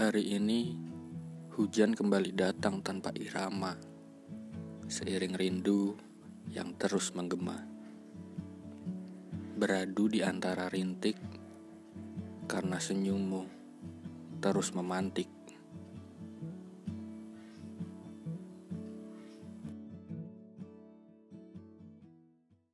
Hari ini hujan kembali datang tanpa irama, seiring rindu yang terus menggema. Beradu di antara rintik karena senyummu terus memantik.